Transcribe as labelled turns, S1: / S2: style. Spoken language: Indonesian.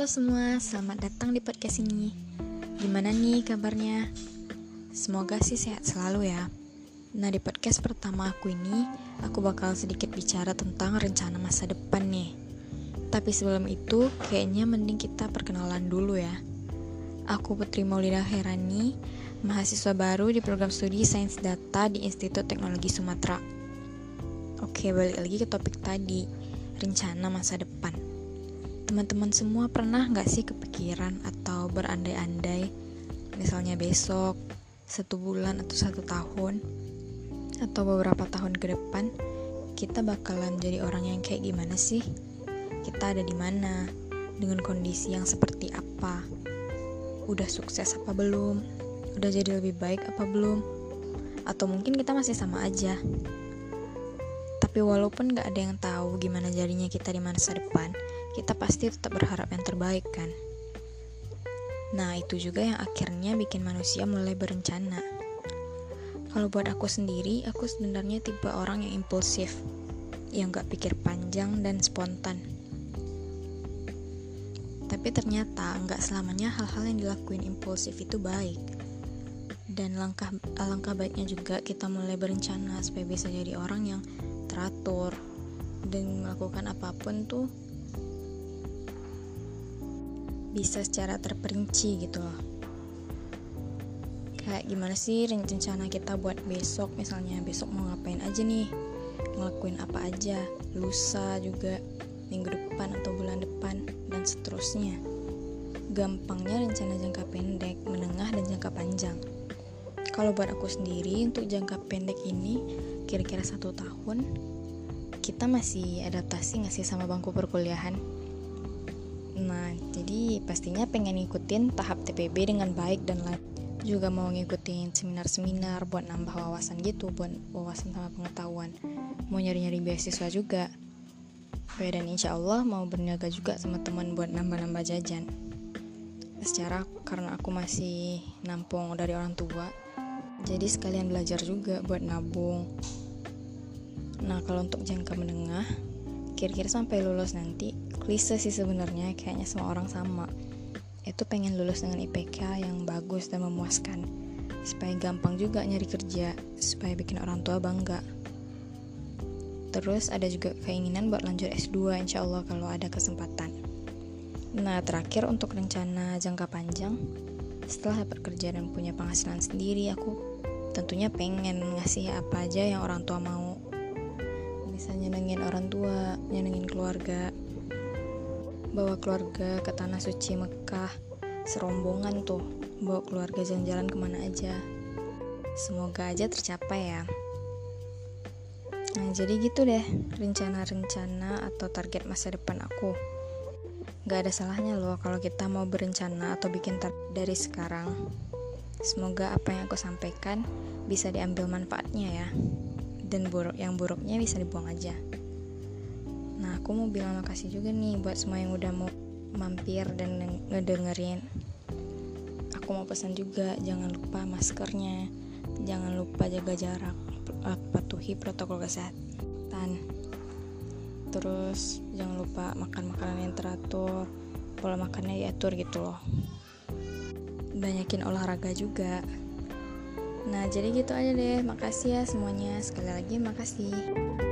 S1: Halo semua, selamat datang di podcast ini. Gimana nih kabarnya? Semoga sih sehat selalu ya. Nah, di podcast pertama aku ini, aku bakal sedikit bicara tentang rencana masa depan nih. Tapi sebelum itu, kayaknya mending kita perkenalan dulu ya. Aku Putri Maulida Herani, mahasiswa baru di program studi Sains Data di Institut Teknologi Sumatera. Oke, balik lagi ke topik tadi, rencana masa depan. Teman-teman semua pernah nggak sih kepikiran atau berandai-andai, misalnya besok, satu bulan atau satu tahun, atau beberapa tahun ke depan, kita bakalan jadi orang yang kayak gimana sih? Kita ada di mana? Dengan kondisi yang seperti apa? Udah sukses apa belum? Udah jadi lebih baik apa belum? Atau mungkin kita masih sama aja? Tapi walaupun gak ada yang tahu gimana jadinya kita di masa depan, kita pasti tetap berharap yang terbaik kan? Nah, itu juga yang akhirnya bikin manusia mulai berencana. Kalau buat aku sendiri, aku sebenarnya tipe orang yang impulsif, yang gak pikir panjang dan spontan. Tapi ternyata nggak selamanya hal-hal yang dilakuin impulsif itu baik. Dan langkah alangkah baiknya juga kita mulai berencana supaya bisa jadi orang yang teratur dan melakukan apa pun tuh bisa secara terperinci gitu loh. Kayak gimana sih rencana kita buat besok? Misalnya besok mau ngapain aja nih? Ngelakuin apa aja? Lusa juga minggu depan atau bulan depan dan seterusnya. Gampangnya rencana jangka pendek menengah dan jangka panjang. Kalau buat aku sendiri untuk jangka pendek ini kira-kira satu tahun kita masih adaptasi nggak sih sama bangku perkuliahan Nah, jadi pastinya pengen ngikutin tahap TPB dengan baik dan lain juga mau ngikutin seminar-seminar buat nambah wawasan gitu, buat wawasan sama pengetahuan. Mau nyari-nyari beasiswa juga. Dan insya Allah mau berniaga juga sama teman buat nambah-nambah jajan. Secara karena aku masih nampung dari orang tua, jadi sekalian belajar juga buat nabung. Nah, kalau untuk jangka menengah, kira-kira sampai lulus nanti klise sih sebenarnya kayaknya semua orang sama. Itu pengen lulus dengan IPK yang bagus dan memuaskan supaya gampang juga nyari kerja supaya bikin orang tua bangga. Terus ada juga keinginan buat lanjut S2 insya Allah kalau ada kesempatan. Nah terakhir untuk rencana jangka panjang setelah bekerja dan punya penghasilan sendiri aku tentunya pengen ngasih apa aja yang orang tua mau bisa nyenengin orang tua nyenengin keluarga. Bawa keluarga ke tanah suci Mekah serombongan tuh. Bawa keluarga jalan-jalan ke mana aja. Semoga aja tercapai ya. Nah jadi gitu deh rencana-rencana atau target masa depan aku. Gak ada salahnya loh kalau kita mau berencana atau bikin dari sekarang. Semoga apa yang aku sampaikan bisa diambil manfaatnya ya dan buruk yang buruknya bisa dibuang aja Nah, aku mau bilang makasih juga nih buat semua yang udah mau mampir dan ngedengerin. Aku mau pesan juga, jangan lupa maskernya, jangan lupa jaga jarak, patuhi protokol kesehatan. Terus jangan lupa makan makanan yang teratur, pola makannya diatur gitu loh. Banyakin olahraga juga. Nah, jadi gitu aja deh. Makasih ya semuanya. Sekali lagi makasih.